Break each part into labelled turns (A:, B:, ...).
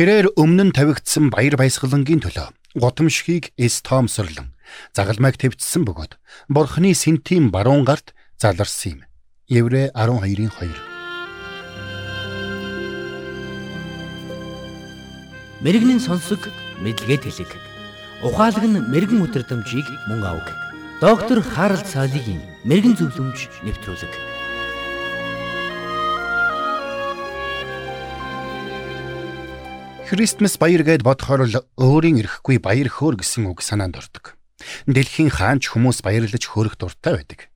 A: Тэрээр өмнө нь тавигдсан баяр баясгалангийн төлөө гутамшгийг эс тоомсорлон загалмайг твцсэн бөгөөд бурхны сэнтийн баруун гарт заларсан юм. Еврэ 12-ын 2.
B: Мэргэний сонсог мэдлэгэд хэлэг. Ухаалаг нь мэрэгэн өдрөмжийг мөн авг. Доктор Харалт цаалогийн мэрэгэн зөвлөмж нэвтрүүлэг.
A: Христмас баяр гэд бодохоор л өөрийн ирэхгүй баяр хөөр гэсэн үг санаанд ордог. Дэлхийн хаанч хүмүүс баярлаж хөөрөх дуртай байдаг.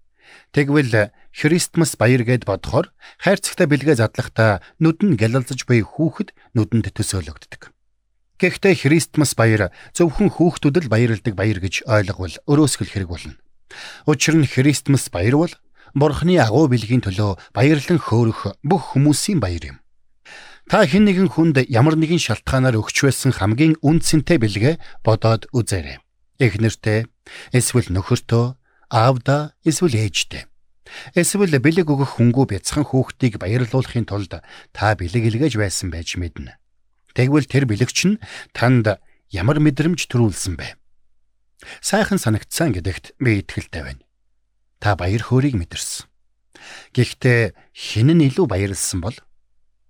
A: Тэгвэл Христмас баяр гэд бодохоор хайрцагтай бэлгээ задлахтаа нүдэн гялалзаж буй хүүхэд нүдэнд төсөөлөгддөг. Гэхдээ Христмас баяр зөвхөн хүүхдүүд л баярладаг баяр гэж ойлговол өрөөсгөл хэрэг болно. Учир нь Христмас баяр бол Бурхны агуу бэлгийн төлөө баярлан хөөрөх бүх хүмүүсийн баяр юм. Та хэн нэгэн хүнд ямар нэгэн шалтгаанаар өгч байсан хамгийн үнцэнтэй бэлгээ бодоод үзээрэй. Эхнэртээ, эсвэл нөхөртөө, аавда, эсвэл ээжтэй. Эсвэл бэлэг өгөх хүнгүү бяцхан хүүхдийг баярлуулахын тулд та бэлэг илгээж байсан байж мэднэ. Тэгвэл тэр бэлэгч нь танд ямар мэдрэмж төрүүлсэн бэ? Сайхан санагдсан гэдэгт би итгэлтэй байна. Та баяр хөөргийг мэдэрсэн. Гэхдээ хэн нь илүү баярлсан бол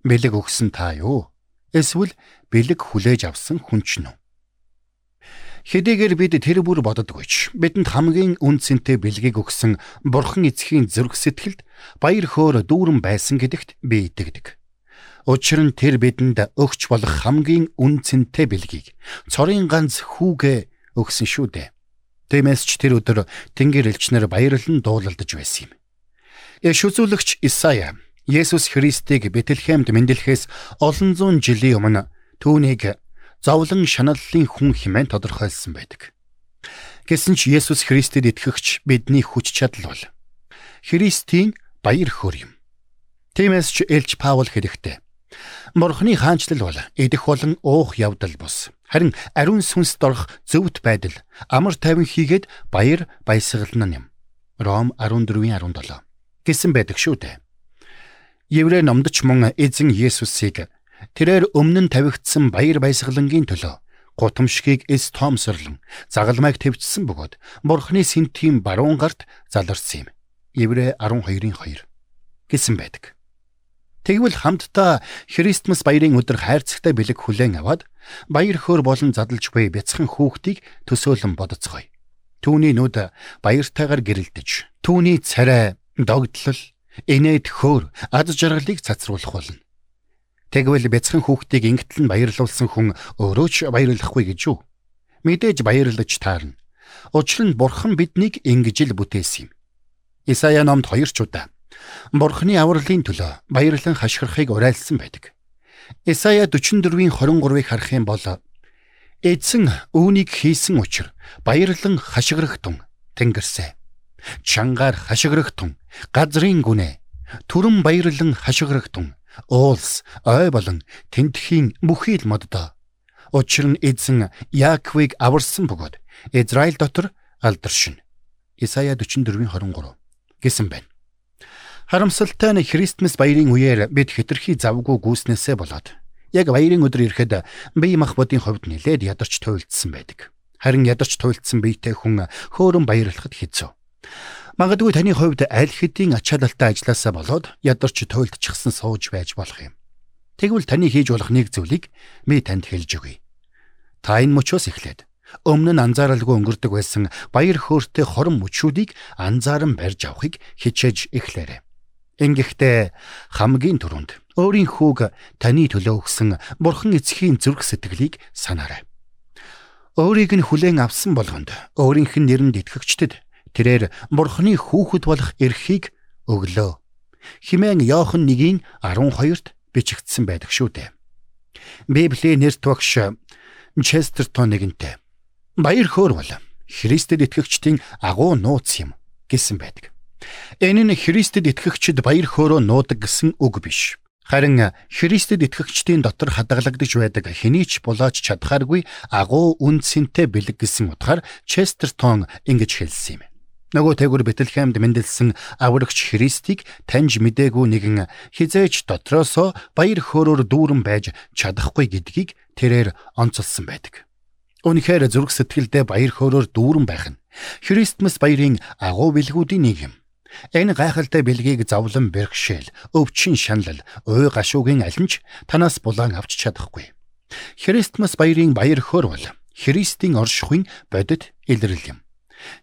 A: бэлэг өгсөн та юу? Эсвэл бэлэг хүлээж авсан хүн ч нү? Хэдийгээр бид тэр бүр боддоггүйч бидэнд хамгийн үнцэнтэй бэлгийг өгсөн бурхан эцгийн зүрх сэтгэлд баяр хөөр дүүрэн байсан гэдэгт би итгэдэг. Учир нь тэр бидэнд өгч болох хамгийн үнцэнтэй бэлгийг цорын ганц хүүгээ өгсөн шүү дээ. Тиймээс ч тэр өдөр тэнгэр элчнэр баярлан дуулалдаж байсан юм. Яш үзүүлэгч Исая Есүс Христийг Бэтлехемд мэндэлэхээс олон зуун жилийн өмнө түүнийг зовлон шаналлын хүн хэмээн тодорхойлсон байдаг. Гэсэн ч Есүс Христэд итгэгч бидний хүч чадал бол Христийн баяр хөөр юм. Тиймээс ч Элч Паул хэлэхдээ Бурхны хаанчлал бол идэх болон уух явдал бус. Харин ариун сүнс дорох зөвхт байдал амар тайван хийгээд баяр баясгална юм. Ром 14:17 гэсэн байдаг шүү дээ. Еврей номдо ч мөн эзэн Есүсийг тэрээр өмнө нь тавигдсан баяр баясгалангийн төлөө гутамшгийг эс тоомсорлон загалмайг твцсэн бөгөөд Бурхны сэнтийн баруун гарт заларсан юм. Еврей 12-ын 2 гэсэн байдаг. Тэгвэл хамтдаа Христмас баярын өдөр хайрцагтай бэлэг хүлээн аваад баяр хөөр болон задлж буй бяцхан хүүхдийг төсөөлөн бодоцгоё. Түүний нүд баяртайгаар гэрэлдэж, түүний царай догдлол инээд хөөр ад жаргалыг цацруулах болно. Тэгвэл бяцхан хүүхдийг ингэтэл нь баярлуулсан хүн өөрөө ч баярлахгүй гэж юу? Мэдээж баярлаж таарна. Учир нь Бурхан биднийг ингэж л бүтээсэн юм. Исая номд хоёр ч удаа Бурханы авралын төлөө баярлан хашгирахыг уриалсан байдаг. Исая 44-ийн 23-ыг харах юм бол эзэн үүнийг хийсэн учраас баярлан хашгирахтун тэнгэрсэ чангаар хашгирахтун газрын гүнэ түрэн баярлан хашгирахтун уулс ой болон тентхийн бүхий л моддоо учир нь эзэн Яаковыг аварсан бөгөөд Израиль дотор алдаршин Исая 44:23 гэсэн байна. Харамсалтай нь Христмас баярын үеэр бид хитрхи завгүй гүйснээсээ болоод яг баярын өдөр ирэхэд бие махбодын хувьд нэлээд ядарч туйлдсан байдаг. Харин ядарч туйлдсан биетэй хүн хөөрөн баярлахад хэцүү. Магадгүй таны хувьд аль хэдийн ачаалалтай ажилласаа болоод ядарч туйлдчихсан сууж байж болох юм. Тэгвэл таны хийж болох нэг зүйлийг би танд хэлж өгье. Та энэ мөчөөс эхлээд өмнө нь анзааралгүй өнгөрдөг байсан баяр хөөртэй хорон мөчүүдийг анзааран барьж авахыг хичээж эхлээрэй. Ингэхдээ хамгийн түрүүнд өөрийн хүүг таны төлөө өгсөн бурхан эцгийн зүрх сэтгэлийг санаарай. Өөрийг нь хүлээн авсан болгонд өөрийнх нь нэрэнд итгэгчдэд тэрээр бурхны хүүхэд болох эрхийг өглөө. Химэн Йохан 1-ийн 12-т бичигдсэн байдаг шүү дээ. Библийн нэрт багш Честертон нэгэнтээ баяр хөөр бол Христэд итгэгчдийн агуу нууц юм гэсэн байдаг. Энэ нь Христэд итгэгчд баяр хөөрөө нуудаг гэсэн үг биш. Харин Христэд итгэгчдийн дотор хадгалагдж байдаг хэний ч булаач чадхааргүй агуу үн цэнтэй бэлэг гэсэн утгаар Честертон ингэж хэлсэн юм. Нөгөө тэгүр Бэтлехемд мэндэлсэн аврагч Христийг таньж мдээгүй нэгэн хизээч дотроосоо баяр хөөрөөр дүүрэн байж чадахгүй гэдгийг тэрээр онцолсон байдаг. Үнэхээр зүрх сэтгэлдээ баяр хөөрөөр дүүрэн байх нь Христмас баярын агуу бэлгүүдийн нэг юм. Энэ гайхалтай бэлгийг зовлон бэрхшээл, өвчин шанал, уй гашуугийн алинч танаас булаан авч чадахгүй. Христмас баярын баяр хөөр бол Христийн оршихуйн бодит илрэл юм.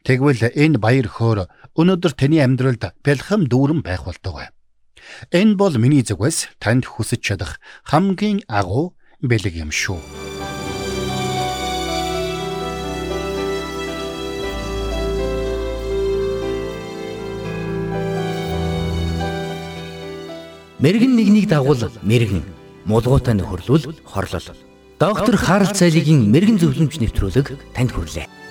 A: Тэгвэл энэ баяр хөөр өнөөдөр таны амьдралд бэлхэм дүүрэн байх болдог. Энэ бол миний зүгээс танд хүсэж чадах хамгийн агуу бэлэг юм шүү.
B: Мэргэн нэгнийг дагуул мэргэн, мулгуутай нөхөрлөл хорлол. Доктор Харалт цайлигийн мэрэгэн зөвлөмж нэвтрүүлэг танд хүрэлээ.